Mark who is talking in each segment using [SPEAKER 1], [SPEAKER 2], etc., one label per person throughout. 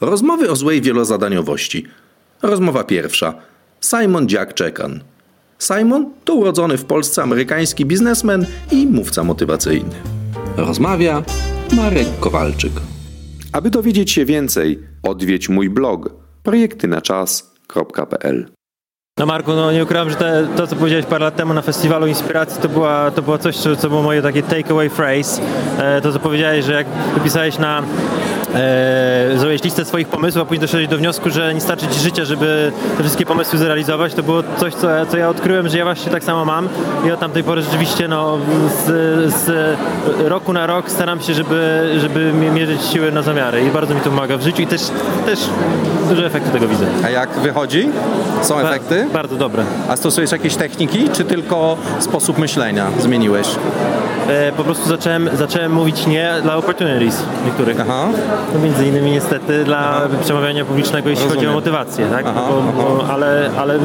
[SPEAKER 1] Rozmowy o złej wielozadaniowości. Rozmowa pierwsza. Simon Jack Czekan. Simon to urodzony w Polsce amerykański biznesmen i mówca motywacyjny. Rozmawia Marek Kowalczyk. Aby dowiedzieć się więcej, odwiedź mój blog projektynaczas.pl.
[SPEAKER 2] No Marku, no nie ukrywam, że te, to, co powiedziałeś parę lat temu na Festiwalu Inspiracji, to, była, to było coś, co, co było moje takie takeaway phrase. E, to, co powiedziałeś, że jak wypisałeś na e, zrobiłeś listę swoich pomysłów, a później doszedłeś do wniosku, że nie starczy ci życia, żeby te wszystkie pomysły zrealizować, to było coś, co, co ja odkryłem, że ja właśnie tak samo mam i od tamtej pory rzeczywiście no, z, z roku na rok staram się, żeby, żeby mierzyć siły na zamiary i bardzo mi to pomaga w życiu i też, też duże efekty tego widzę.
[SPEAKER 3] A jak wychodzi? Są efekty?
[SPEAKER 2] Bardzo dobre.
[SPEAKER 3] A stosujesz jakieś techniki, czy tylko sposób myślenia zmieniłeś?
[SPEAKER 2] E, po prostu zacząłem, zacząłem mówić nie dla opportunities niektórych.
[SPEAKER 3] Aha.
[SPEAKER 2] No między innymi niestety dla przemawiania publicznego, jeśli
[SPEAKER 3] Rozumiem.
[SPEAKER 2] chodzi o motywację, tak?
[SPEAKER 3] Aha,
[SPEAKER 2] bo, bo,
[SPEAKER 3] aha.
[SPEAKER 2] ale, ale,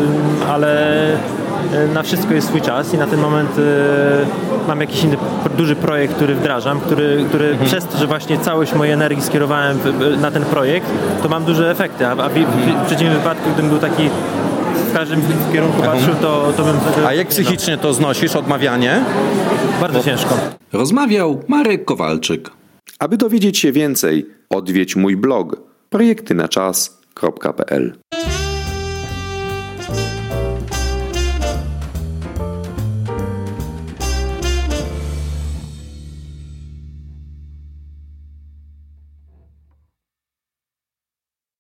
[SPEAKER 2] ale e, na wszystko jest swój czas i na ten moment e, mam jakiś inny duży projekt, który wdrażam, który, który
[SPEAKER 3] Mhm.
[SPEAKER 2] przez to, że właśnie całość mojej energii skierowałem w, na ten projekt, to mam duże efekty, a, a w, w, w przeciwnym wypadku, gdybym był taki w każdym kierunku patrzył, to, to bym...
[SPEAKER 3] A jak psychicznie to znosisz, odmawianie?
[SPEAKER 2] Bardzo ciężko.
[SPEAKER 1] Rozmawiał Marek Kowalczyk. Aby dowiedzieć się więcej, odwiedź mój blog projektynaczas.pl.